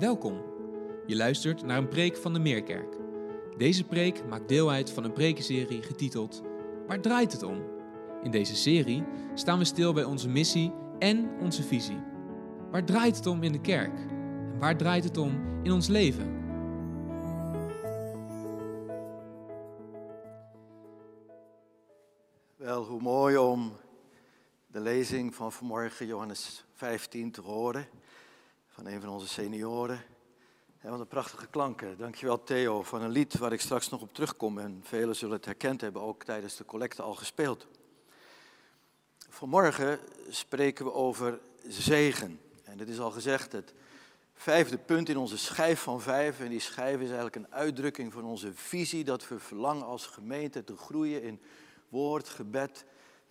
Welkom. Je luistert naar een preek van de Meerkerk. Deze preek maakt deel uit van een prekenserie getiteld Waar draait het om? In deze serie staan we stil bij onze missie en onze visie. Waar draait het om in de kerk? En waar draait het om in ons leven? Wel, hoe mooi om de lezing van vanmorgen, Johannes 15, te horen. Van een van onze senioren. En wat een prachtige klanken. Dankjewel Theo, van een lied waar ik straks nog op terugkom. En velen zullen het herkend hebben, ook tijdens de collecte al gespeeld. Vanmorgen spreken we over zegen. En dit is al gezegd, het vijfde punt in onze schijf van vijf. En die schijf is eigenlijk een uitdrukking van onze visie dat we verlangen als gemeente te groeien in woord, gebed,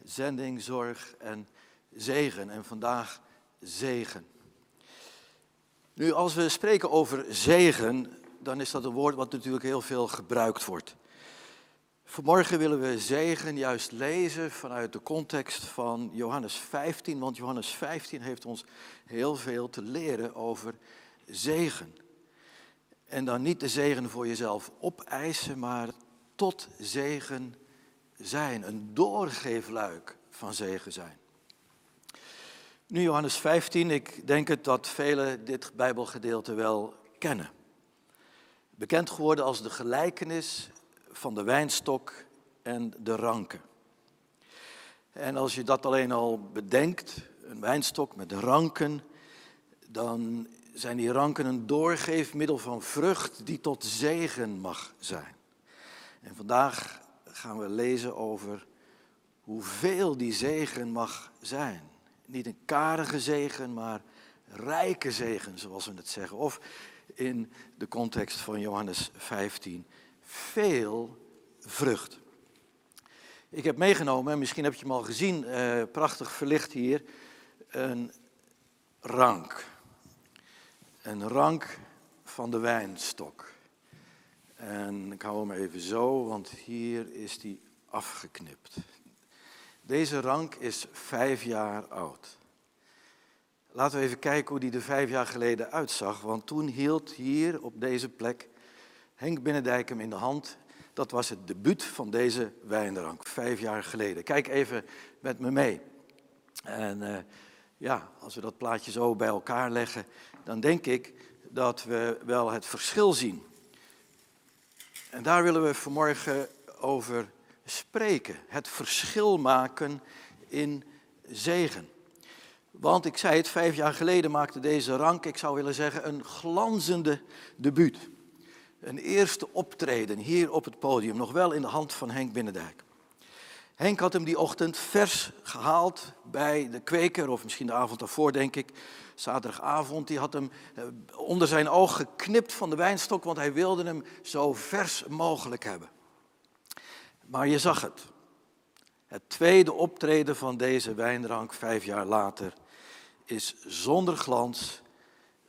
zending, zorg en zegen. En vandaag zegen. Nu, als we spreken over zegen, dan is dat een woord wat natuurlijk heel veel gebruikt wordt. Vanmorgen willen we zegen juist lezen vanuit de context van Johannes 15, want Johannes 15 heeft ons heel veel te leren over zegen. En dan niet de zegen voor jezelf opeisen, maar tot zegen zijn, een doorgeefluik van zegen zijn. Nu Johannes 15, ik denk het dat velen dit Bijbelgedeelte wel kennen. Bekend geworden als de gelijkenis van de wijnstok en de ranken. En als je dat alleen al bedenkt, een wijnstok met ranken, dan zijn die ranken een doorgeefmiddel van vrucht die tot zegen mag zijn. En vandaag gaan we lezen over hoeveel die zegen mag zijn. Niet een karige zegen, maar rijke zegen, zoals we het zeggen. Of in de context van Johannes 15, veel vrucht. Ik heb meegenomen, misschien heb je hem al gezien, eh, prachtig verlicht hier, een rank. Een rank van de wijnstok. En ik hou hem even zo, want hier is die afgeknipt. Deze rank is vijf jaar oud. Laten we even kijken hoe die er vijf jaar geleden uitzag. Want toen hield hier op deze plek Henk Binnendijk hem in de hand. Dat was het debuut van deze wijnrank, vijf jaar geleden. Kijk even met me mee. En uh, ja, als we dat plaatje zo bij elkaar leggen, dan denk ik dat we wel het verschil zien. En daar willen we vanmorgen over spreken. Het verschil maken in zegen. Want ik zei het, vijf jaar geleden maakte deze rank, ik zou willen zeggen, een glanzende debuut. Een eerste optreden hier op het podium, nog wel in de hand van Henk Binnendijk. Henk had hem die ochtend vers gehaald bij de kweker, of misschien de avond daarvoor denk ik, zaterdagavond. Die had hem eh, onder zijn oog geknipt van de wijnstok, want hij wilde hem zo vers mogelijk hebben. Maar je zag het. Het tweede optreden van deze wijnrank vijf jaar later is zonder glans,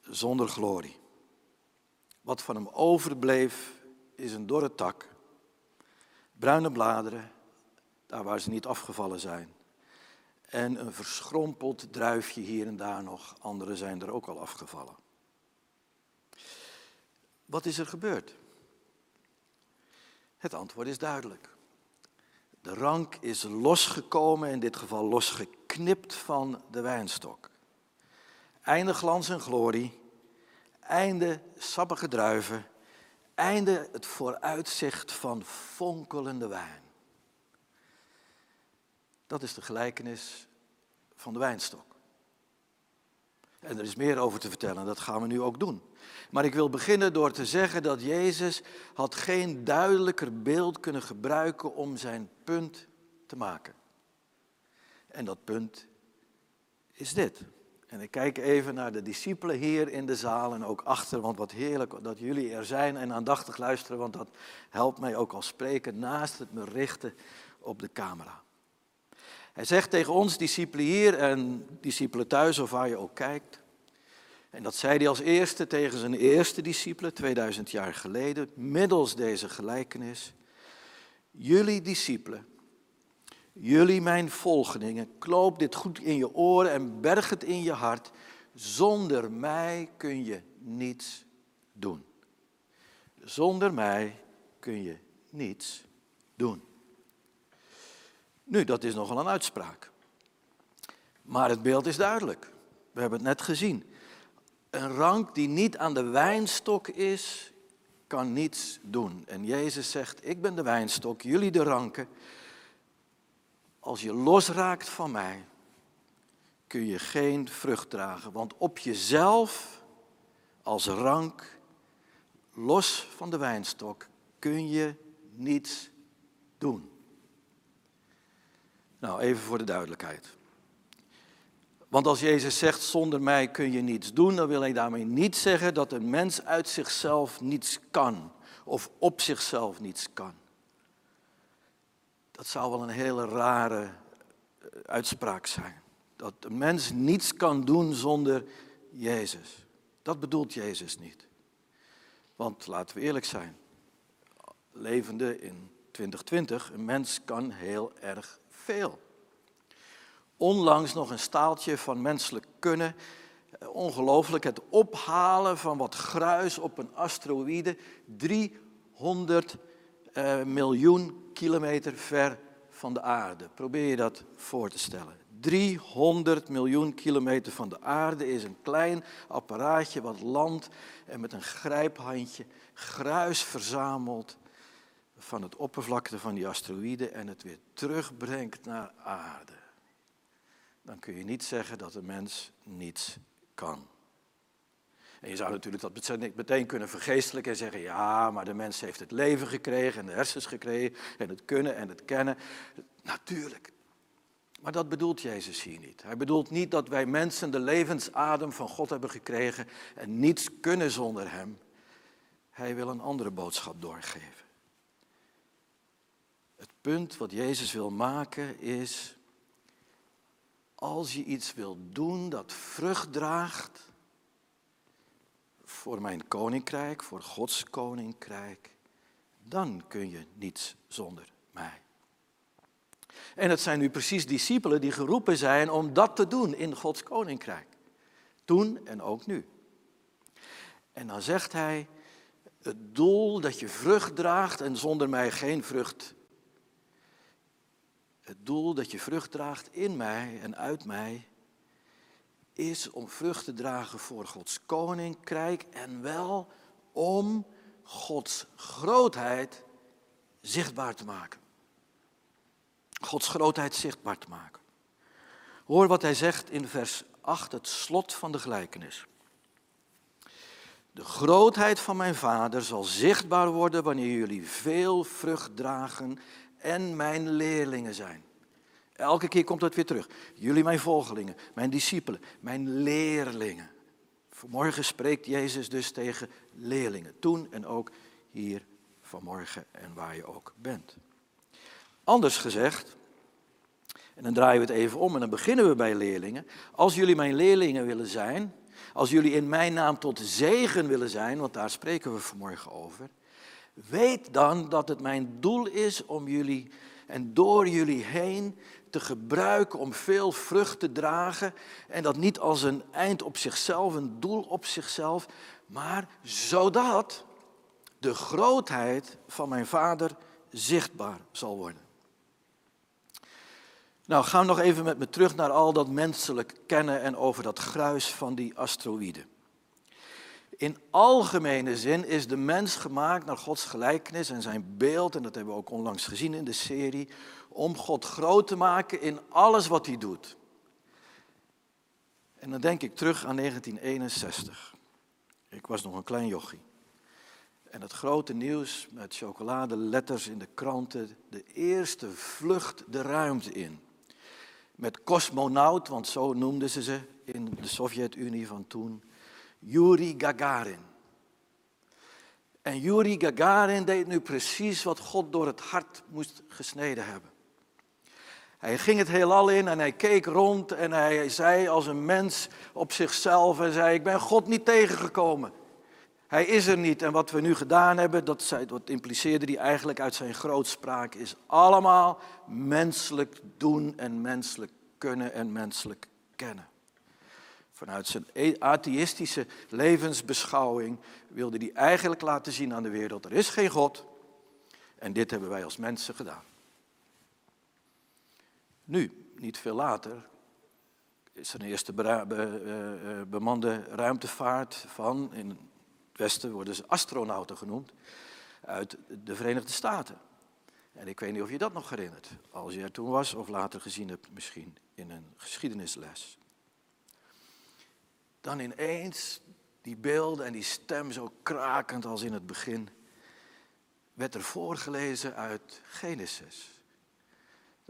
zonder glorie. Wat van hem overbleef is een dorre tak, bruine bladeren, daar waar ze niet afgevallen zijn. En een verschrompeld druifje hier en daar nog, andere zijn er ook al afgevallen. Wat is er gebeurd? Het antwoord is duidelijk. De rank is losgekomen, in dit geval losgeknipt van de wijnstok. Einde glans en glorie, einde sappige druiven, einde het vooruitzicht van fonkelende wijn. Dat is de gelijkenis van de wijnstok. En er is meer over te vertellen, dat gaan we nu ook doen. Maar ik wil beginnen door te zeggen dat Jezus had geen duidelijker beeld kunnen gebruiken om zijn punt te maken. En dat punt is dit. En ik kijk even naar de discipelen hier in de zaal en ook achter, want wat heerlijk dat jullie er zijn en aandachtig luisteren, want dat helpt mij ook als spreker naast het me richten op de camera. Hij zegt tegen ons, discipelen hier en discipelen thuis of waar je ook kijkt. En dat zei hij als eerste tegen zijn eerste discipelen, 2000 jaar geleden, middels deze gelijkenis. Jullie discipelen, jullie mijn volgelingen, kloop dit goed in je oren en berg het in je hart. Zonder mij kun je niets doen. Zonder mij kun je niets doen. Nu, dat is nogal een uitspraak. Maar het beeld is duidelijk. We hebben het net gezien. Een rank die niet aan de wijnstok is, kan niets doen. En Jezus zegt, ik ben de wijnstok, jullie de ranken. Als je losraakt van mij, kun je geen vrucht dragen. Want op jezelf, als rank, los van de wijnstok, kun je niets doen. Nou, even voor de duidelijkheid. Want als Jezus zegt, zonder mij kun je niets doen, dan wil hij daarmee niet zeggen dat een mens uit zichzelf niets kan of op zichzelf niets kan. Dat zou wel een hele rare eh, uitspraak zijn. Dat een mens niets kan doen zonder Jezus. Dat bedoelt Jezus niet. Want laten we eerlijk zijn, levende in 2020, een mens kan heel erg veel. Onlangs nog een staaltje van menselijk kunnen. Ongelooflijk, het ophalen van wat gruis op een asteroïde 300 eh, miljoen kilometer ver van de aarde. Probeer je dat voor te stellen. 300 miljoen kilometer van de aarde is een klein apparaatje wat landt en met een grijphandje gruis verzamelt van het oppervlakte van die asteroïde en het weer terugbrengt naar aarde. Dan kun je niet zeggen dat een mens niets kan. En je zou natuurlijk dat meteen kunnen vergeestelijken en zeggen, ja, maar de mens heeft het leven gekregen en de hersens gekregen en het kunnen en het kennen. Natuurlijk. Maar dat bedoelt Jezus hier niet. Hij bedoelt niet dat wij mensen de levensadem van God hebben gekregen en niets kunnen zonder Hem. Hij wil een andere boodschap doorgeven. Het punt wat Jezus wil maken is, als je iets wil doen dat vrucht draagt voor mijn koninkrijk, voor Gods koninkrijk, dan kun je niets zonder mij. En het zijn nu precies discipelen die geroepen zijn om dat te doen in Gods koninkrijk. Toen en ook nu. En dan zegt hij, het doel dat je vrucht draagt en zonder mij geen vrucht. Het doel dat je vrucht draagt in mij en uit mij is om vrucht te dragen voor Gods koninkrijk en wel om Gods grootheid zichtbaar te maken. Gods grootheid zichtbaar te maken. Hoor wat hij zegt in vers 8, het slot van de gelijkenis. De grootheid van mijn vader zal zichtbaar worden wanneer jullie veel vrucht dragen en mijn leerlingen zijn. Elke keer komt dat weer terug. Jullie mijn volgelingen, mijn discipelen, mijn leerlingen. Vanmorgen spreekt Jezus dus tegen leerlingen. Toen en ook hier vanmorgen en waar je ook bent. Anders gezegd, en dan draaien we het even om en dan beginnen we bij leerlingen. Als jullie mijn leerlingen willen zijn, als jullie in mijn naam tot zegen willen zijn, want daar spreken we vanmorgen over, weet dan dat het mijn doel is om jullie en door jullie heen te gebruiken om veel vrucht te dragen. En dat niet als een eind op zichzelf, een doel op zichzelf, maar zodat de grootheid van mijn vader zichtbaar zal worden. Nou, gaan we nog even met me terug naar al dat menselijk kennen en over dat gruis van die asteroïden. In algemene zin is de mens gemaakt naar Gods gelijkenis en zijn beeld, en dat hebben we ook onlangs gezien in de serie, om God groot te maken in alles wat hij doet. En dan denk ik terug aan 1961. Ik was nog een klein jochie. En het grote nieuws met chocoladeletters in de kranten, de eerste vlucht de ruimte in met cosmonaut, want zo noemden ze ze in de Sovjet-Unie van toen, Yuri Gagarin. En Yuri Gagarin deed nu precies wat God door het hart moest gesneden hebben. Hij ging het heelal in en hij keek rond en hij zei als een mens op zichzelf en zei, ik ben God niet tegengekomen. Hij is er niet en wat we nu gedaan hebben, dat, zei, impliceerde hij eigenlijk uit zijn grootspraak, is allemaal menselijk doen en menselijk kunnen en menselijk kennen. Vanuit zijn e- atheïstische levensbeschouwing wilde hij eigenlijk laten zien aan de wereld, er is geen God. En dit hebben wij als mensen gedaan. Nu, niet veel later, is er een eerste be be bemande ruimtevaart van, in westen worden ze astronauten genoemd, uit de Verenigde Staten. En ik weet niet of je dat nog herinnert, als je er toen was of later gezien hebt misschien in een geschiedenisles. Dan ineens die beelden en die stem zo krakend als in het begin, werd er voorgelezen uit Genesis.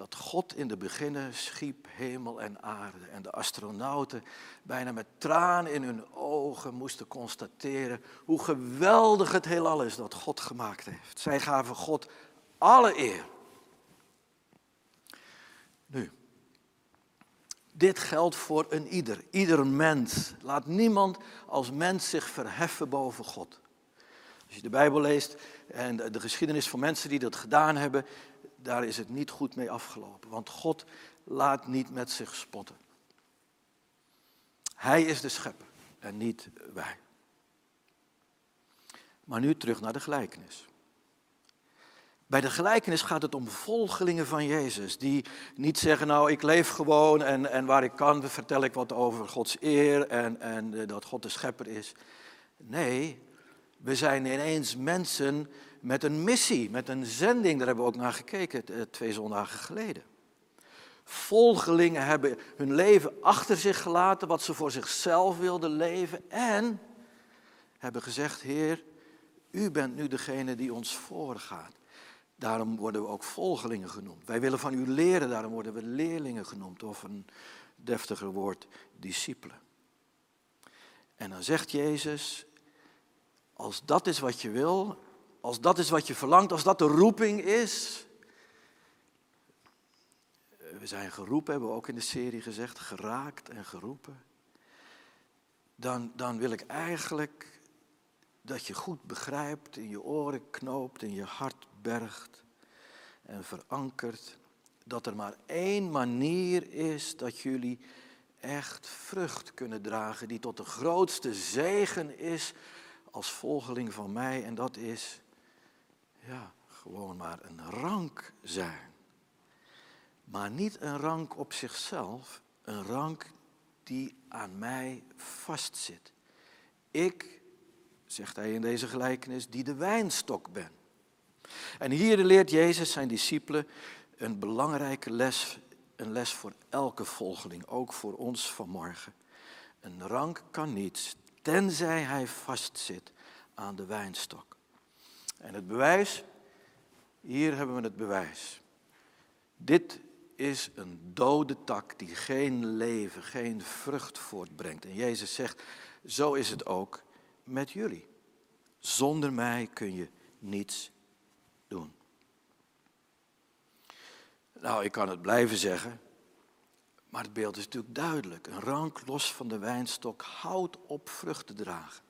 Dat God in de beginnen schiep hemel en aarde. En de astronauten bijna met tranen in hun ogen moesten constateren hoe geweldig het heelal is dat God gemaakt heeft. Zij gaven God alle eer. Nu, dit geldt voor een ieder, ieder mens. Laat niemand als mens zich verheffen boven God. Als je de Bijbel leest en de geschiedenis van mensen die dat gedaan hebben, daar is het niet goed mee afgelopen. Want God laat niet met zich spotten. Hij is de schepper en niet wij. Maar nu terug naar de gelijkenis. Bij de gelijkenis gaat het om volgelingen van Jezus, die niet zeggen, nou ik leef gewoon en, en waar ik kan vertel ik wat over Gods eer en, en dat God de schepper is. Nee, we zijn ineens mensen met een missie, met een zending. Daar hebben we ook naar gekeken eh, twee zondagen geleden. Volgelingen hebben hun leven achter zich gelaten, wat ze voor zichzelf wilden leven. En hebben gezegd, Heer, u bent nu degene die ons voorgaat. Daarom worden we ook volgelingen genoemd. Wij willen van u leren, daarom worden we leerlingen genoemd. Of een deftiger woord, discipelen. En dan zegt Jezus, als dat is wat je wil, als dat is wat je verlangt, als dat de roeping is. We zijn geroepen, hebben we ook in de serie gezegd, geraakt en geroepen. Dan, dan wil ik eigenlijk dat je goed begrijpt, in je oren knoopt, in je hart bergt en verankert. Dat er maar één manier is dat jullie echt vrucht kunnen dragen, die tot de grootste zegen is als volgeling van mij. En dat is ja, gewoon maar een rank zijn. Maar niet een rank op zichzelf, een rank die aan mij vastzit. Ik, zegt hij in deze gelijkenis, die de wijnstok ben. En hier leert Jezus zijn discipelen een belangrijke les, een les voor elke volgeling, ook voor ons vanmorgen. Een rank kan niets, tenzij hij vastzit aan de wijnstok. En het bewijs, hier hebben we het bewijs. Dit is een dode tak die geen leven, geen vrucht voortbrengt. En Jezus zegt, zo is het ook met jullie. Zonder mij kun je niets doen. Nou, ik kan het blijven zeggen, maar het beeld is natuurlijk duidelijk. Een rank los van de wijnstok houdt op vrucht te dragen.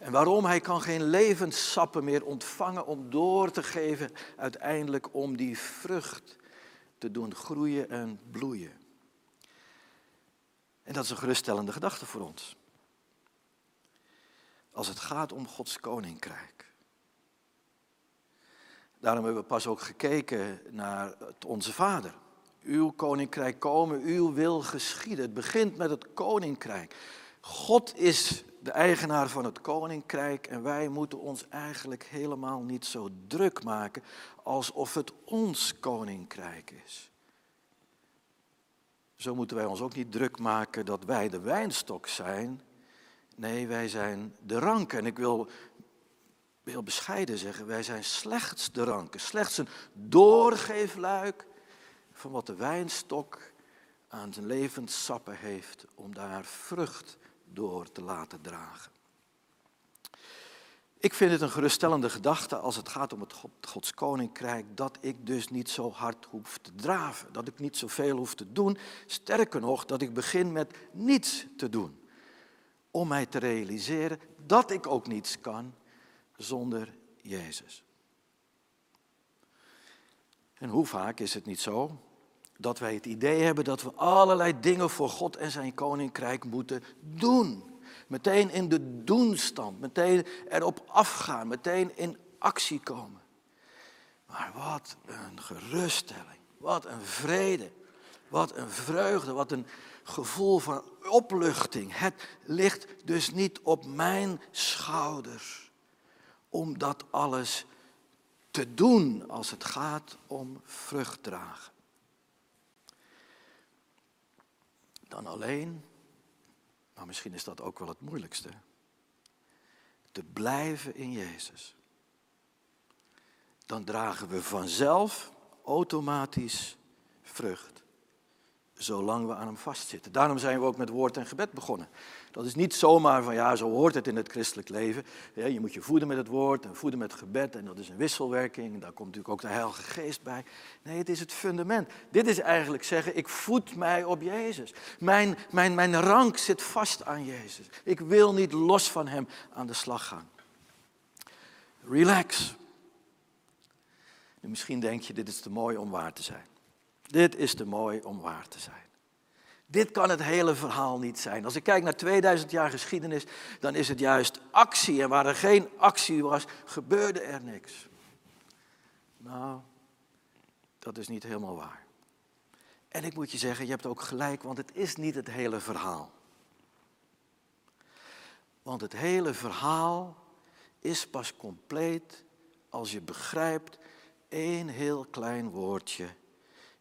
En waarom? Hij kan geen levenssappen meer ontvangen om door te geven, uiteindelijk om die vrucht te doen groeien en bloeien. En dat is een geruststellende gedachte voor ons. Als het gaat om Gods koninkrijk. Daarom hebben we pas ook gekeken naar Onze Vader. Uw koninkrijk komen, uw wil geschieden. Het begint met het koninkrijk. God is de eigenaar van het koninkrijk en wij moeten ons eigenlijk helemaal niet zo druk maken alsof het ons koninkrijk is. Zo moeten wij ons ook niet druk maken dat wij de wijnstok zijn. Nee, wij zijn de ranken. En ik wil heel bescheiden zeggen, wij zijn slechts de ranken. Slechts een doorgeefluik van wat de wijnstok aan zijn levenssappen heeft om daar vrucht door te laten dragen. Ik vind het een geruststellende gedachte als het gaat om het Gods koninkrijk, dat ik dus niet zo hard hoef te draven, dat ik niet zoveel hoef te doen. Sterker nog, dat ik begin met niets te doen. Om mij te realiseren dat ik ook niets kan zonder Jezus. En hoe vaak is het niet zo dat wij het idee hebben dat we allerlei dingen voor God en zijn koninkrijk moeten doen. Meteen in de doenstand, meteen erop afgaan, meteen in actie komen. Maar wat een geruststelling, wat een vrede, wat een vreugde, wat een gevoel van opluchting. Het ligt dus niet op mijn schouders om dat alles te doen als het gaat om vrucht dragen. Dan alleen, maar misschien is dat ook wel het moeilijkste, te blijven in Jezus. Dan dragen we vanzelf automatisch vrucht zolang we aan hem vastzitten. Daarom zijn we ook met woord en gebed begonnen. Dat is niet zomaar van ja, zo hoort het in het christelijk leven. je moet je voeden met het woord en voeden met gebed en dat is een wisselwerking. Daar komt natuurlijk ook de Heilige Geest bij. Nee, het is het fundament. Dit is eigenlijk zeggen, ik voed mij op Jezus. Mijn, mijn, mijn rank zit vast aan Jezus. Ik wil niet los van hem aan de slag gaan. Relax. Misschien denk je, dit is te mooi om waar te zijn. Dit is te mooi om waar te zijn. Dit kan het hele verhaal niet zijn. Als ik kijk naar 2000 jaar geschiedenis, dan is het juist actie. En waar er geen actie was, gebeurde er niks. Nou, dat is niet helemaal waar. En ik moet je zeggen, je hebt ook gelijk, want het is niet het hele verhaal. Want het hele verhaal is pas compleet als je begrijpt één heel klein woordje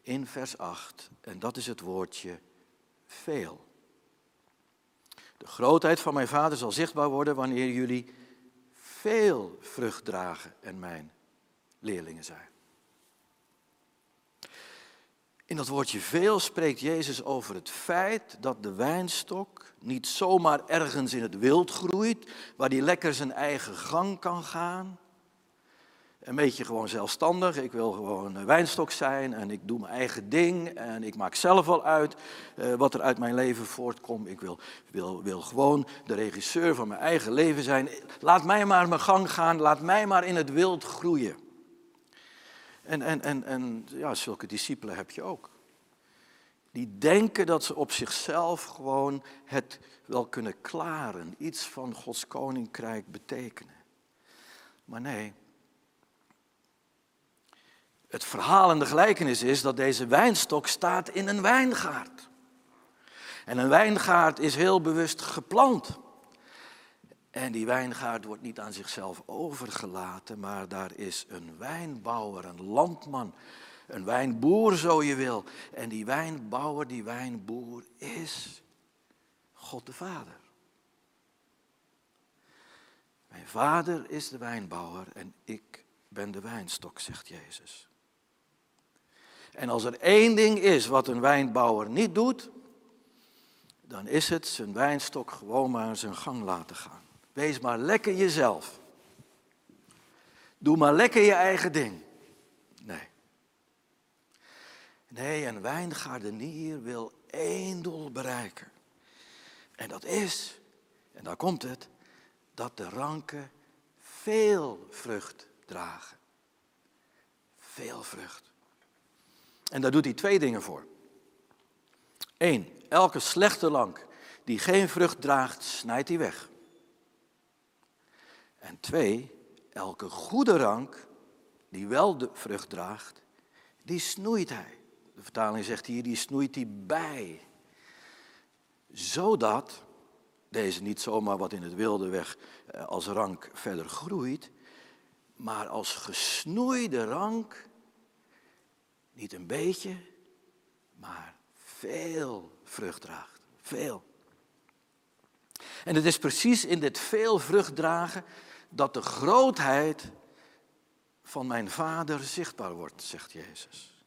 in vers 8. En dat is het woordje veel. De grootheid van mijn vader zal zichtbaar worden wanneer jullie veel vrucht dragen en mijn leerlingen zijn. In dat woordje veel spreekt Jezus over het feit dat de wijnstok niet zomaar ergens in het wild groeit, waar die lekker zijn eigen gang kan gaan, een beetje gewoon zelfstandig. Ik wil gewoon een wijnstok zijn en ik doe mijn eigen ding en ik maak zelf wel uit uh, wat er uit mijn leven voortkomt. Ik wil, wil, wil gewoon de regisseur van mijn eigen leven zijn. Laat mij maar mijn gang gaan, laat mij maar in het wild groeien. En, en, en, en ja, zulke discipelen heb je ook. Die denken dat ze op zichzelf gewoon het wel kunnen klaren, iets van Gods koninkrijk betekenen. Maar nee, het verhaal en de gelijkenis is dat deze wijnstok staat in een wijngaard. En een wijngaard is heel bewust geplant. En die wijngaard wordt niet aan zichzelf overgelaten, maar daar is een wijnbouwer, een landman, een wijnboer zo je wil. En die wijnbouwer, die wijnboer is God de Vader. Mijn vader is de wijnbouwer en ik ben de wijnstok, zegt Jezus. En als er één ding is wat een wijnbouwer niet doet, dan is het zijn wijnstok gewoon maar zijn gang laten gaan. Wees maar lekker jezelf. Doe maar lekker je eigen ding. Nee. Nee, een wijngaardenier wil één doel bereiken. En dat is, en daar komt het, dat de ranken veel vrucht dragen. Veel vrucht. En daar doet hij twee dingen voor. Eén, elke slechte lank die geen vrucht draagt, snijdt hij weg. En twee, elke goede rank die wel de vrucht draagt, die snoeit hij. De vertaling zegt hier, die snoeit hij bij. Zodat deze niet zomaar wat in het wilde weg eh, als rank verder groeit, maar als gesnoeide rank niet een beetje, maar veel vrucht draagt. Veel. En het is precies in dit veel vrucht dragen dat de grootheid van mijn vader zichtbaar wordt, zegt Jezus.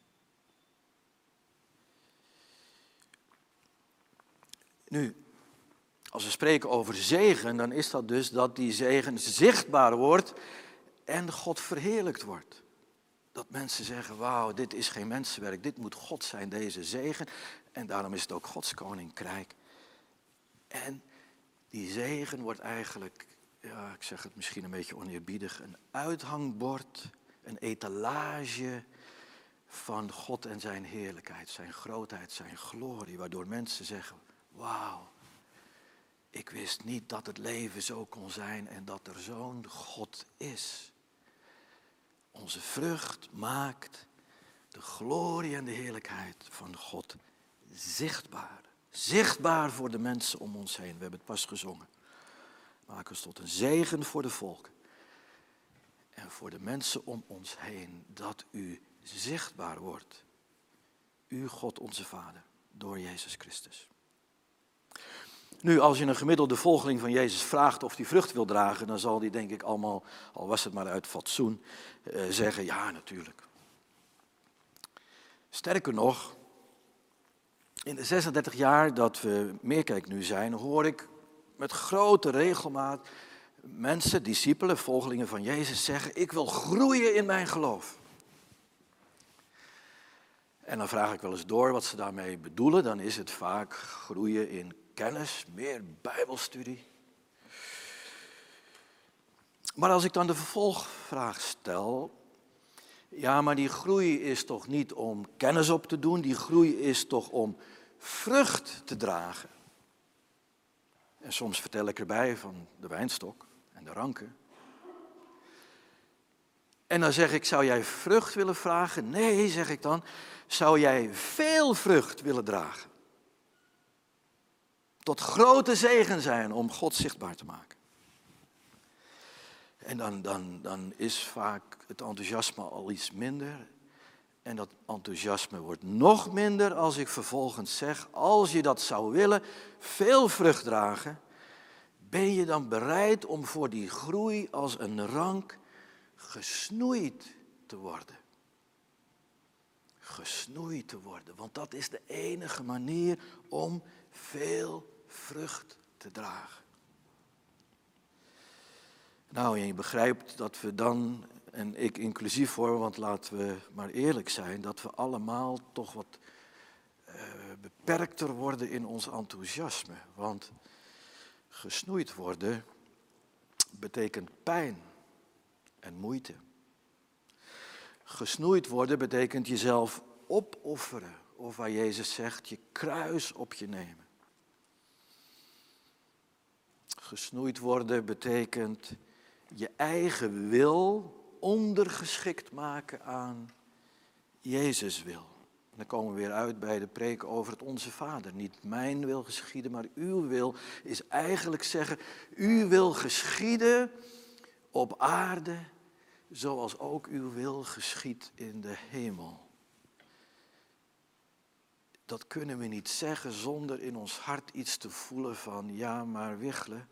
Nu, als we spreken over zegen, dan is dat dus dat die zegen zichtbaar wordt en God verheerlijkt wordt. Dat mensen zeggen, wauw, dit is geen mensenwerk, dit moet God zijn, deze zegen. En daarom is het ook Gods koninkrijk. En die zegen wordt eigenlijk, ja, ik zeg het misschien een beetje oneerbiedig, een uithangbord, een etalage van God en zijn heerlijkheid, zijn grootheid, zijn glorie, waardoor mensen zeggen, wauw, ik wist niet dat het leven zo kon zijn en dat er zo'n God is. Onze vrucht maakt de glorie en de heerlijkheid van God zichtbaar. Zichtbaar voor de mensen om ons heen. We hebben het pas gezongen. Maak ons tot een zegen voor de volken. En voor de mensen om ons heen. Dat u zichtbaar wordt. U, God onze Vader, door Jezus Christus. Nu, als je een gemiddelde volgeling van Jezus vraagt of hij vrucht wil dragen, dan zal die denk ik allemaal, al was het maar uit fatsoen, eh, zeggen ja natuurlijk. Sterker nog, in de 36 jaar dat we Meerkijk nu zijn, hoor ik met grote regelmaat mensen, discipelen, volgelingen van Jezus zeggen, ik wil groeien in mijn geloof. En dan vraag ik wel eens door wat ze daarmee bedoelen. Dan is het vaak groeien in kennis, meer Bijbelstudie. Maar als ik dan de vervolgvraag stel, ja, maar die groei is toch niet om kennis op te doen, die groei is toch om vrucht te dragen. En soms vertel ik erbij van de wijnstok en de ranken. En dan zeg ik, zou jij vrucht willen vragen? Nee, zeg ik dan, zou jij veel vrucht willen dragen? Tot grote zegen zijn om God zichtbaar te maken. En dan, dan, dan is vaak het enthousiasme al iets minder. En dat enthousiasme wordt nog minder als ik vervolgens zeg, als je dat zou willen, veel vrucht dragen, ben je dan bereid om voor die groei als een rank gesnoeid te worden? Gesnoeid te worden, want dat is de enige manier om veel vrucht te dragen. Nou, je begrijpt dat we dan, en ik inclusief voor, want laten we maar eerlijk zijn, dat we allemaal toch wat uh, beperkter worden in ons enthousiasme. Want gesnoeid worden betekent pijn en moeite. Gesnoeid worden betekent jezelf opofferen, of waar Jezus zegt, je kruis op je nemen. Gesnoeid worden betekent je eigen wil ondergeschikt maken aan Jezus wil. Dan komen we weer uit bij de preek over het Onze Vader. Niet mijn wil geschieden, maar uw wil is eigenlijk zeggen, uw wil geschieden op aarde, zoals ook uw wil geschiet in de hemel. Dat kunnen we niet zeggen zonder in ons hart iets te voelen van, ja maar wiggelen,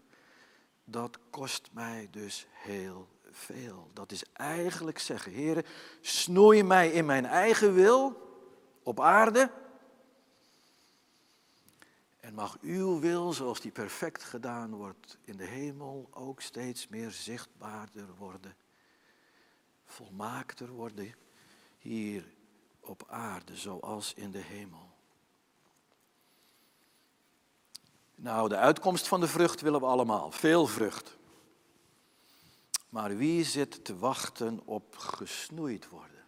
dat kost mij dus heel veel. Dat is eigenlijk zeggen, heren, snoei mij in mijn eigen wil op aarde. En mag uw wil, zoals die perfect gedaan wordt in de hemel, ook steeds meer zichtbaarder worden, volmaakter worden hier op aarde, zoals in de hemel. Nou, de uitkomst van de vrucht willen we allemaal. Veel vrucht. Maar wie zit te wachten op gesnoeid worden?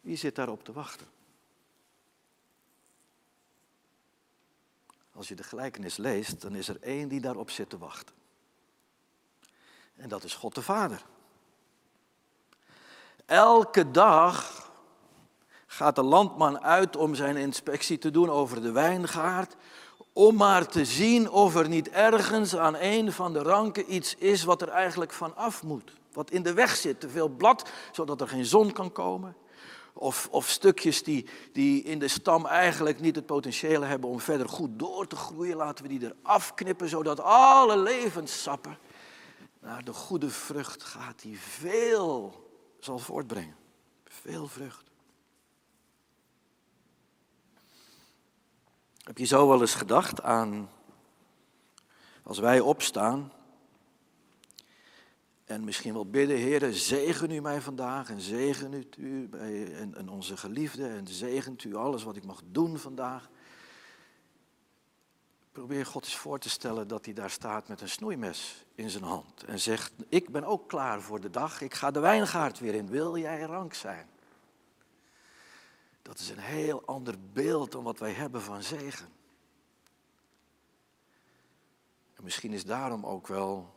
Wie zit daarop te wachten? Als je de gelijkenis leest, dan is er één die daarop zit te wachten. En dat is God de Vader. Elke dag gaat de landman uit om zijn inspectie te doen over de wijngaard, om maar te zien of er niet ergens aan een van de ranken iets is wat er eigenlijk van af moet. Wat in de weg zit, te veel blad, zodat er geen zon kan komen. Of, of stukjes die, die in de stam eigenlijk niet het potentieel hebben om verder goed door te groeien. Laten we die eraf knippen, zodat alle levenssappen naar de goede vrucht gaat die veel zal voortbrengen. Veel vrucht. Heb je zo wel eens gedacht aan als wij opstaan en misschien wel bidden, Heer, zegen u mij vandaag en zegen u en, en onze geliefde en zegent u alles wat ik mag doen vandaag. Probeer God eens voor te stellen dat hij daar staat met een snoeimes in zijn hand en zegt, ik ben ook klaar voor de dag, ik ga de wijngaard weer in, wil jij rank zijn? Dat is een heel ander beeld dan wat wij hebben van zegen. En misschien is daarom ook wel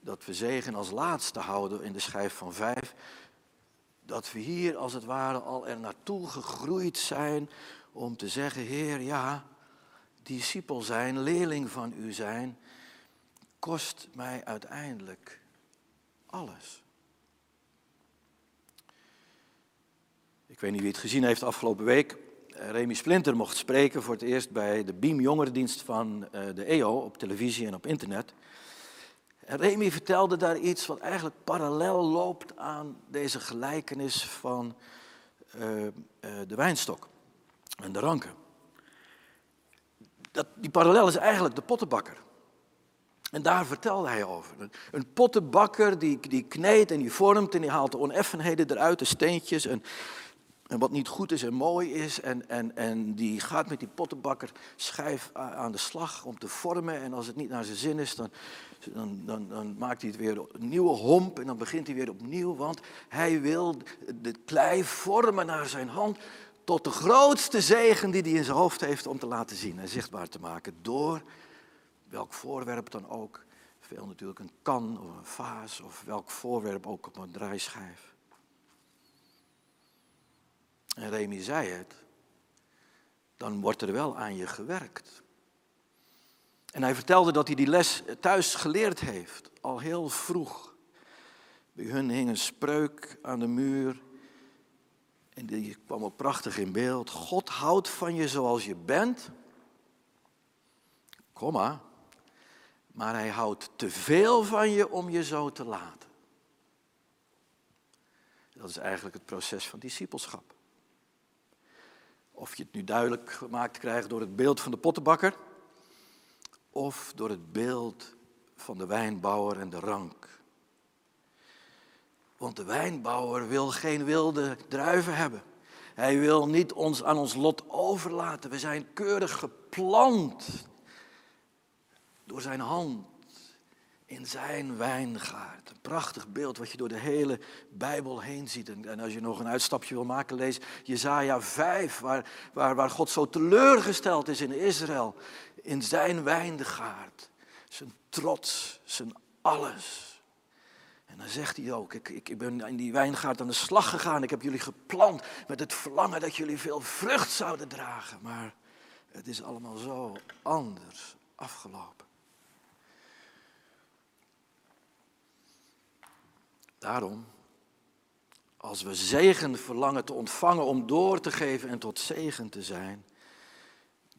dat we zegen als laatste houden in de schijf van vijf. Dat we hier als het ware al er naartoe gegroeid zijn om te zeggen, Heer, ja, discipel zijn, leerling van u zijn, kost mij uiteindelijk alles. Ik weet niet wie het gezien heeft afgelopen week. Eh, Remy Splinter mocht spreken voor het eerst bij de Beam Jongerendienst van eh, de EO op televisie en op internet. En Remy vertelde daar iets wat eigenlijk parallel loopt aan deze gelijkenis van uh, de wijnstok en de ranken. Dat, die parallel is eigenlijk de pottenbakker. En daar vertelde hij over. Een pottenbakker die, die kneedt en die vormt en die haalt de oneffenheden eruit, de steentjes en, en wat niet goed is en mooi is. En, en, en die gaat met die pottenbakker schijf aan de slag om te vormen. En als het niet naar zijn zin is, dan, dan, dan, dan maakt hij het weer een nieuwe homp en dan begint hij weer opnieuw. Want hij wil de klei vormen naar zijn hand tot de grootste zegen die hij in zijn hoofd heeft om te laten zien en zichtbaar te maken. Door welk voorwerp dan ook. Veel natuurlijk een kan of een vaas of welk voorwerp ook op een draaischijf. En Remy zei het, dan wordt er wel aan je gewerkt. En hij vertelde dat hij die les thuis geleerd heeft, al heel vroeg. Bij hun hing een spreuk aan de muur. En die kwam ook prachtig in beeld. God houdt van je zoals je bent. Komma. Maar hij houdt te veel van je om je zo te laten. Dat is eigenlijk het proces van discipelschap. Of je het nu duidelijk gemaakt krijgt door het beeld van de pottenbakker of door het beeld van de wijnbouwer en de rank. Want de wijnbouwer wil geen wilde druiven hebben. Hij wil niet ons aan ons lot overlaten. We zijn keurig geplant door zijn hand in zijn wijngaard. Een prachtig beeld wat je door de hele Bijbel heen ziet. En als je nog een uitstapje wil maken, lees Jezaja 5, waar, waar, waar God zo teleurgesteld is in Israël. In zijn wijngaard. Zijn trots, zijn alles. En dan zegt hij ook, ik, ik, ik ben in die wijngaard aan de slag gegaan. Ik heb jullie geplant met het verlangen dat jullie veel vrucht zouden dragen. Maar het is allemaal zo anders afgelopen. Daarom, als we zegen verlangen te ontvangen om door te geven en tot zegen te zijn,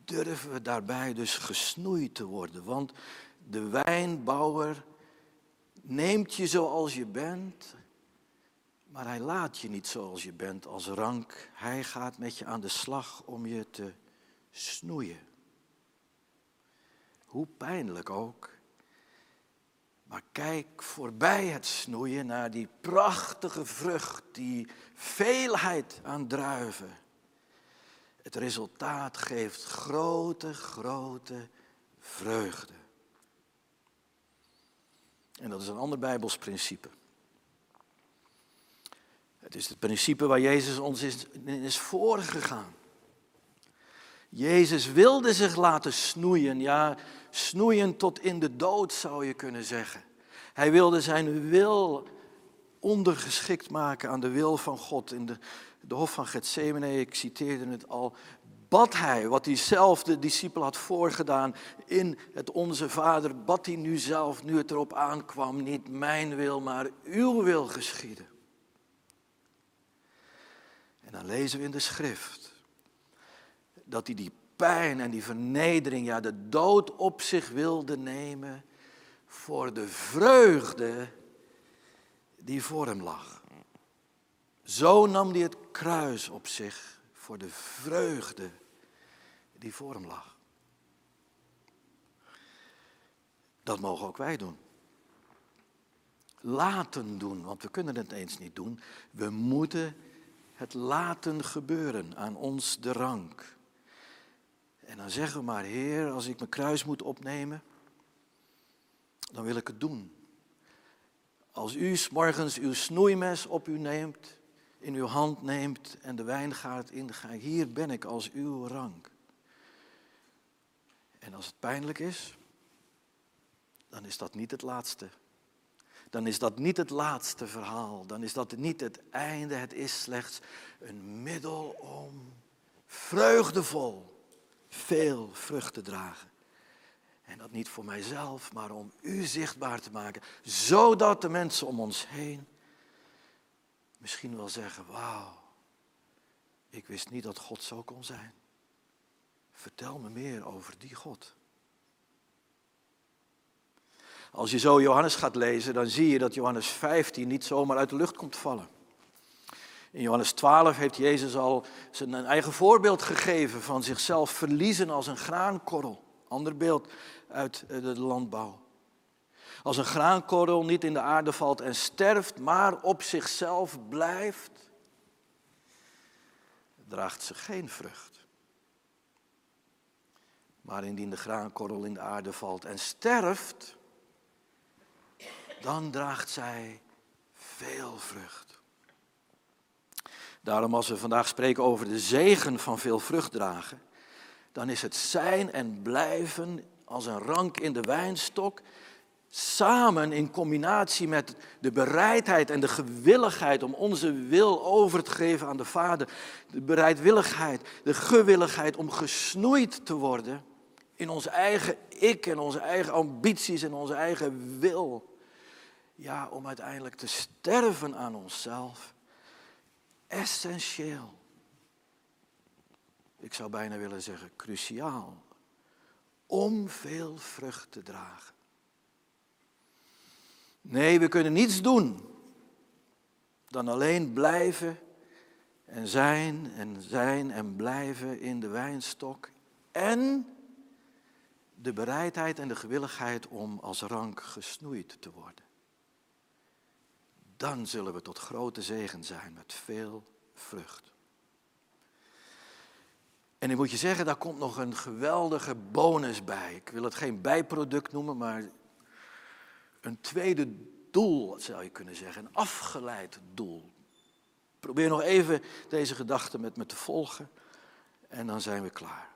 durven we daarbij dus gesnoeid te worden. Want de wijnbouwer neemt je zoals je bent, maar hij laat je niet zoals je bent als rank. Hij gaat met je aan de slag om je te snoeien. Hoe pijnlijk ook. Maar kijk voorbij het snoeien naar die prachtige vrucht, die veelheid aan druiven. Het resultaat geeft grote, grote vreugde. En dat is een ander Bijbels principe. Het is het principe waar Jezus ons is, is voorgegaan. Jezus wilde zich laten snoeien, ja, snoeien tot in de dood zou je kunnen zeggen. Hij wilde zijn wil ondergeschikt maken aan de wil van God. In de, de hof van Gethsemane, ik citeerde het al, bad hij wat hij zelf de discipel had voorgedaan in het Onze Vader, bad hij nu zelf, nu het erop aankwam, niet mijn wil, maar uw wil geschieden. En dan lezen we in de schrift dat hij die pijn en die vernedering, ja de dood op zich wilde nemen voor de vreugde die voor hem lag. Zo nam hij het kruis op zich voor de vreugde die voor hem lag. Dat mogen ook wij doen. Laten doen, want we kunnen het eens niet doen. We moeten het laten gebeuren aan ons de rank. En dan zeggen we maar, Heer, als ik mijn kruis moet opnemen, dan wil ik het doen. Als u s morgens uw snoeimes op u neemt, in uw hand neemt en de wijngaard ingaat. Hier ben ik als uw rank. En als het pijnlijk is, dan is dat niet het laatste. Dan is dat niet het laatste verhaal. Dan is dat niet het einde. Het is slechts een middel om vreugdevol veel vrucht te dragen. En dat niet voor mijzelf, maar om u zichtbaar te maken. Zodat de mensen om ons heen misschien wel zeggen, wauw, ik wist niet dat God zo kon zijn. Vertel me meer over die God. Als je zo Johannes gaat lezen, dan zie je dat Johannes 15 niet zomaar uit de lucht komt vallen. In Johannes 12 heeft Jezus al zijn eigen voorbeeld gegeven van zichzelf verliezen als een graankorrel. Ander beeld uit eh, de landbouw. Als een graankorrel niet in de aarde valt en sterft, maar op zichzelf blijft, draagt ze geen vrucht. Maar indien de graankorrel in de aarde valt en sterft, dan draagt zij veel vrucht. Daarom als we vandaag spreken over de zegen van veel vrucht dragen, dan is het zijn en blijven als een rank in de wijnstok, samen in combinatie met de bereidheid en de gewilligheid om onze wil over te geven aan de Vader, de bereidwilligheid, de gewilligheid om gesnoeid te worden in ons eigen ik en onze eigen ambities en onze eigen wil. Ja, om uiteindelijk te sterven aan onszelf. Essentieel. Ik zou bijna willen zeggen cruciaal. Om veel vrucht te dragen. Nee, we kunnen niets doen dan alleen blijven en zijn en zijn en blijven in de wijnstok. En de bereidheid en de gewilligheid om als rank gesnoeid te worden dan zullen we tot grote zegen zijn met veel vrucht. En ik moet je zeggen, daar komt nog een geweldige bonus bij. Ik wil het geen bijproduct noemen, maar een tweede doel zou je kunnen zeggen. Een afgeleid doel. Probeer nog even deze gedachte met me te volgen en dan zijn we klaar.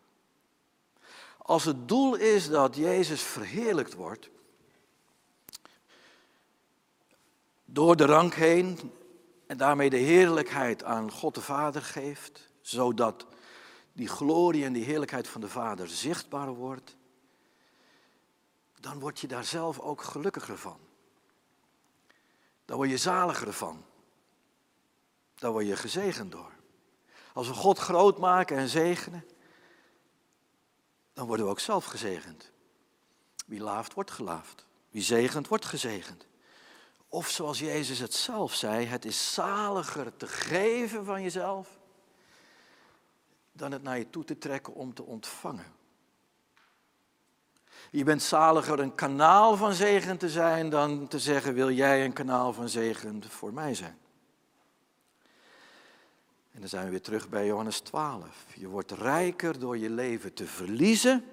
Als het doel is dat Jezus verheerlijkt wordt, door de rank heen en daarmee de heerlijkheid aan God de Vader geeft, zodat die glorie en die heerlijkheid van de Vader zichtbaar wordt, dan word je daar zelf ook gelukkiger van. Dan word je zaliger van. Dan word je gezegend door. Als we God groot maken en zegenen, dan worden we ook zelf gezegend. Wie laaft, wordt gelaafd. Wie zegent, wordt gezegend. Of zoals Jezus het zelf zei, het is zaliger te geven van jezelf dan het naar je toe te trekken om te ontvangen. Je bent zaliger een kanaal van zegen te zijn dan te zeggen, wil jij een kanaal van zegen voor mij zijn? En dan zijn we weer terug bij Johannes 12. Je wordt rijker door je leven te verliezen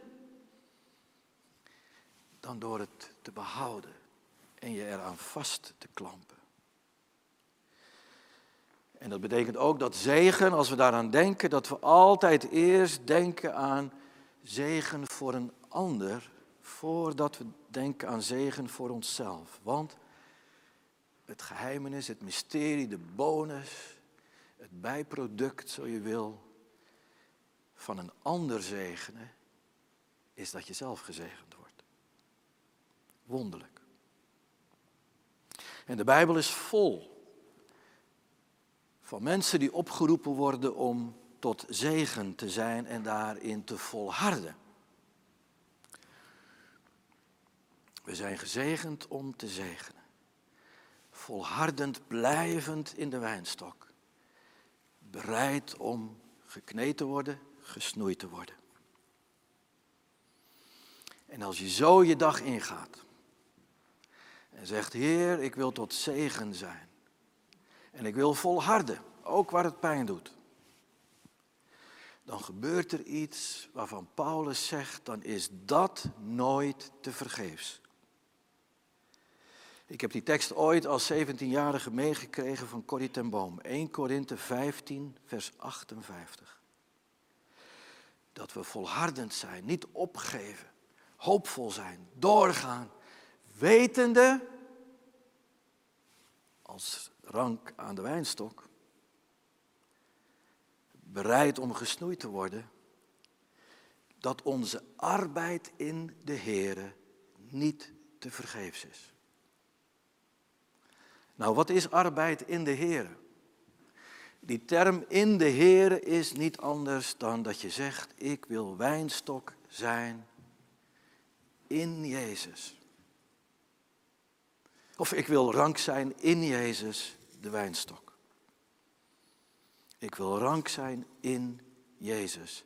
dan door het te behouden en je eraan vast te klampen. En dat betekent ook dat zegen, als we daaraan denken, dat we altijd eerst denken aan zegen voor een ander, voordat we denken aan zegen voor onszelf. Want het geheimenis, het mysterie, de bonus, het bijproduct, zo je wil, van een ander zegenen, is dat je zelf gezegend wordt. Wonderlijk. En de Bijbel is vol van mensen die opgeroepen worden om tot zegen te zijn en daarin te volharden. We zijn gezegend om te zegenen. Volhardend, blijvend in de wijnstok. Bereid om gekneed te worden, gesnoeid te worden. En als je zo je dag ingaat, en zegt, Heer, ik wil tot zegen zijn. En ik wil volharden, ook waar het pijn doet. Dan gebeurt er iets waarvan Paulus zegt, dan is dat nooit te vergeefs. Ik heb die tekst ooit als 17-jarige meegekregen van Corrie ten Boom. 1 Korinthe 15, vers 58. Dat we volhardend zijn, niet opgeven, hoopvol zijn, doorgaan, wetende als rank aan de wijnstok, bereid om gesnoeid te worden, dat onze arbeid in de Here niet te vergeefs is. Nou, wat is arbeid in de Here? Die term in de Here is niet anders dan dat je zegt, ik wil wijnstok zijn in Jezus. Of ik wil rank zijn in Jezus, de wijnstok. Ik wil rank zijn in Jezus,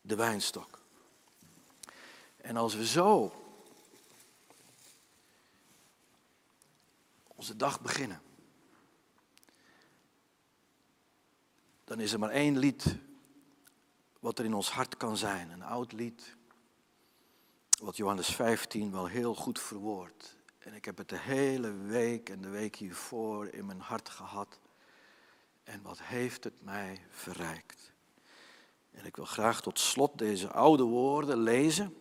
de wijnstok. En als we zo onze dag beginnen, dan is er maar één lied wat er in ons hart kan zijn. Een oud lied, wat Johannes 15 wel heel goed verwoordt. En ik heb het de hele week en de week hiervoor in mijn hart gehad. En wat heeft het mij verrijkt. En ik wil graag tot slot deze oude woorden lezen.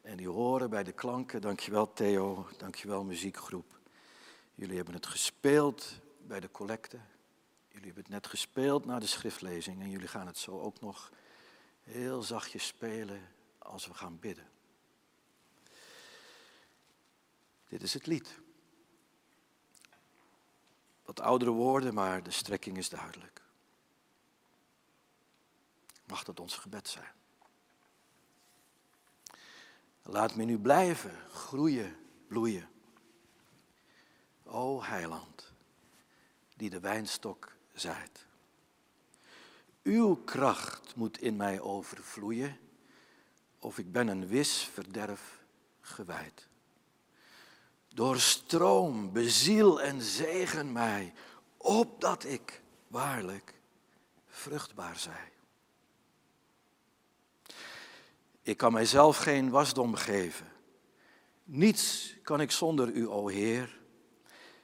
En die horen bij de klanken. Dankjewel Theo, dankjewel muziekgroep. Jullie hebben het gespeeld bij de collecte. Jullie hebben het net gespeeld na de schriftlezing. En jullie gaan het zo ook nog heel zachtjes spelen als we gaan bidden. Dit is het lied. Wat oudere woorden, maar de strekking is duidelijk. Mag dat ons gebed zijn. Laat me nu blijven, groeien, bloeien. O heiland, die de wijnstok zijt. Uw kracht moet in mij overvloeien, of ik ben een wis verderf gewijd. Doorstroom, beziel en zegen mij, opdat ik waarlijk vruchtbaar zij. Ik kan mijzelf geen wasdom geven. Niets kan ik zonder u, o Heer.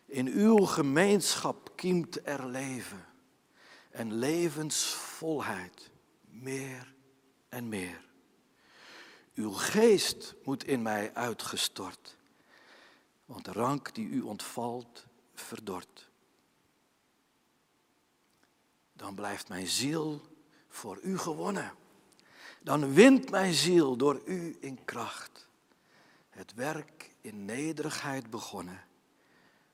In uw gemeenschap kiemt er leven en levensvolheid meer en meer. Uw geest moet in mij uitgestort want de rank die u ontvalt, verdort. Dan blijft mijn ziel voor u gewonnen. Dan wint mijn ziel door u in kracht. Het werk in nederigheid begonnen,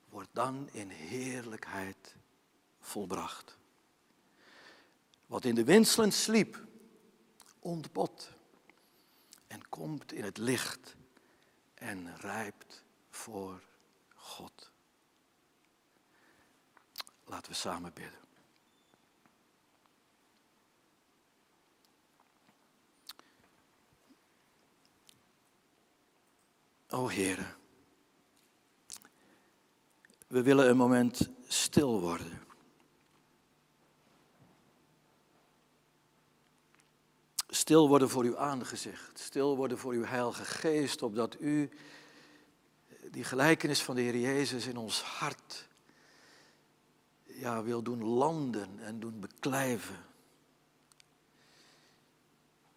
wordt dan in heerlijkheid volbracht. Wat in de windselen sliep, ontpot en komt in het licht en rijpt voor God. Laten we samen bidden. O Heere, we willen een moment stil worden. Stil worden voor uw aangezicht, stil worden voor uw heilige geest, opdat u die gelijkenis van de Heer Jezus in ons hart ja, wil doen landen en doen beklijven.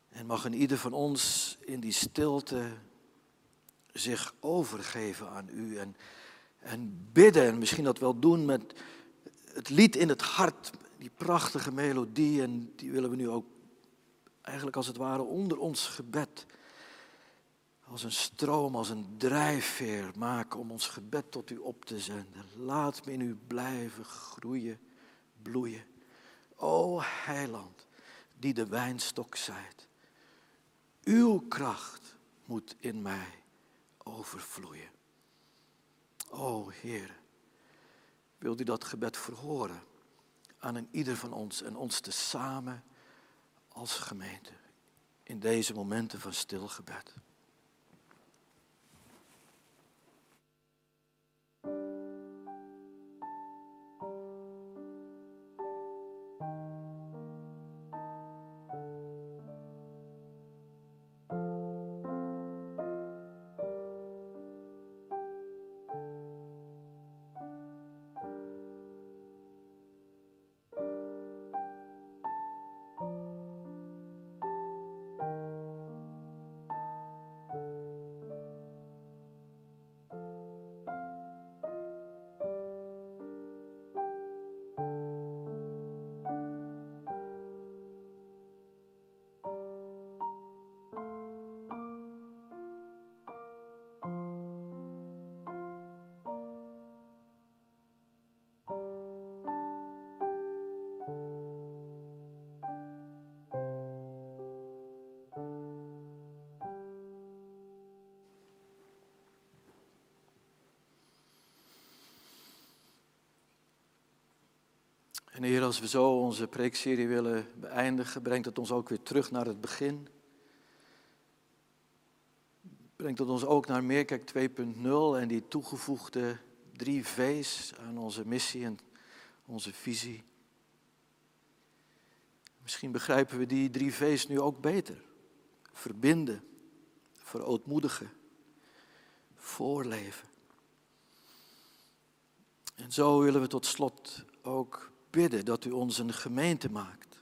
En mag een ieder van ons in die stilte zich overgeven aan u en, en bidden. En misschien dat wel doen met het lied in het hart, die prachtige melodie. En die willen we nu ook eigenlijk als het ware onder ons gebed als een stroom, als een drijfveer maken om ons gebed tot u op te zenden. Laat me in u blijven groeien, bloeien. O heiland, die de wijnstok zijt. Uw kracht moet in mij overvloeien. O Heer, wilt u dat gebed verhoren aan een ieder van ons en ons te samen als gemeente in deze momenten van stil gebed. En Heer, als we zo onze preekserie willen beëindigen, brengt het ons ook weer terug naar het begin. Brengt het ons ook naar Meerkijk 2.0 en die toegevoegde drie V's aan onze missie en onze visie. Misschien begrijpen we die drie V's nu ook beter. Verbinden, verootmoedigen, voorleven. En zo willen we tot slot ook bidden dat u ons een gemeente maakt.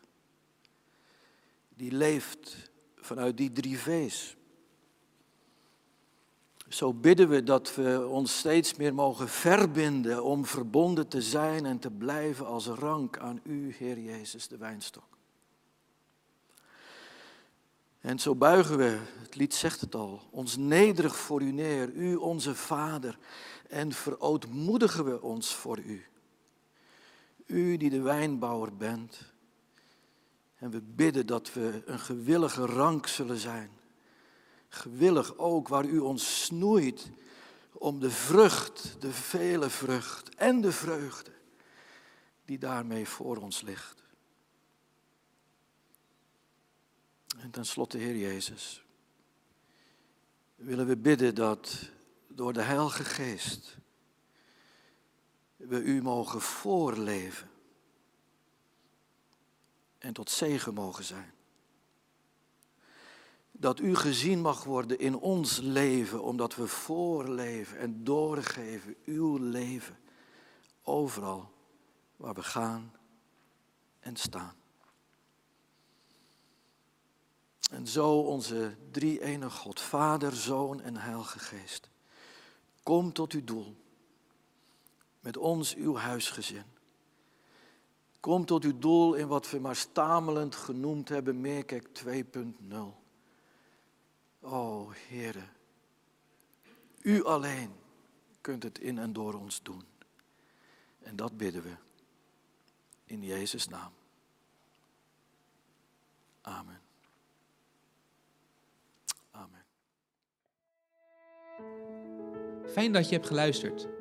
Die leeft vanuit die drie V's. Zo bidden we dat we ons steeds meer mogen verbinden om verbonden te zijn en te blijven als rank aan u, Heer Jezus, de wijnstok. En zo buigen we, het lied zegt het al, ons nederig voor u neer, u onze Vader, en verootmoedigen we ons voor u. U die de wijnbouwer bent. En we bidden dat we een gewillige rank zullen zijn. Gewillig ook waar u ons snoeit om de vrucht, de vele vrucht en de vreugde die daarmee voor ons ligt. En tenslotte, Heer Jezus, willen we bidden dat door de Heilige Geest we u mogen voorleven en tot zegen mogen zijn. Dat u gezien mag worden in ons leven, omdat we voorleven en doorgeven uw leven overal waar we gaan en staan. En zo onze drie enige God, Vader, Zoon en Heilige Geest. Kom tot uw doel. Met ons uw huisgezin. Kom tot uw doel in wat we maar stamelend genoemd hebben, Meerkijk 2.0. O Heere, u alleen kunt het in en door ons doen. En dat bidden we in Jezus' naam. Amen. Fijn dat je hebt geluisterd.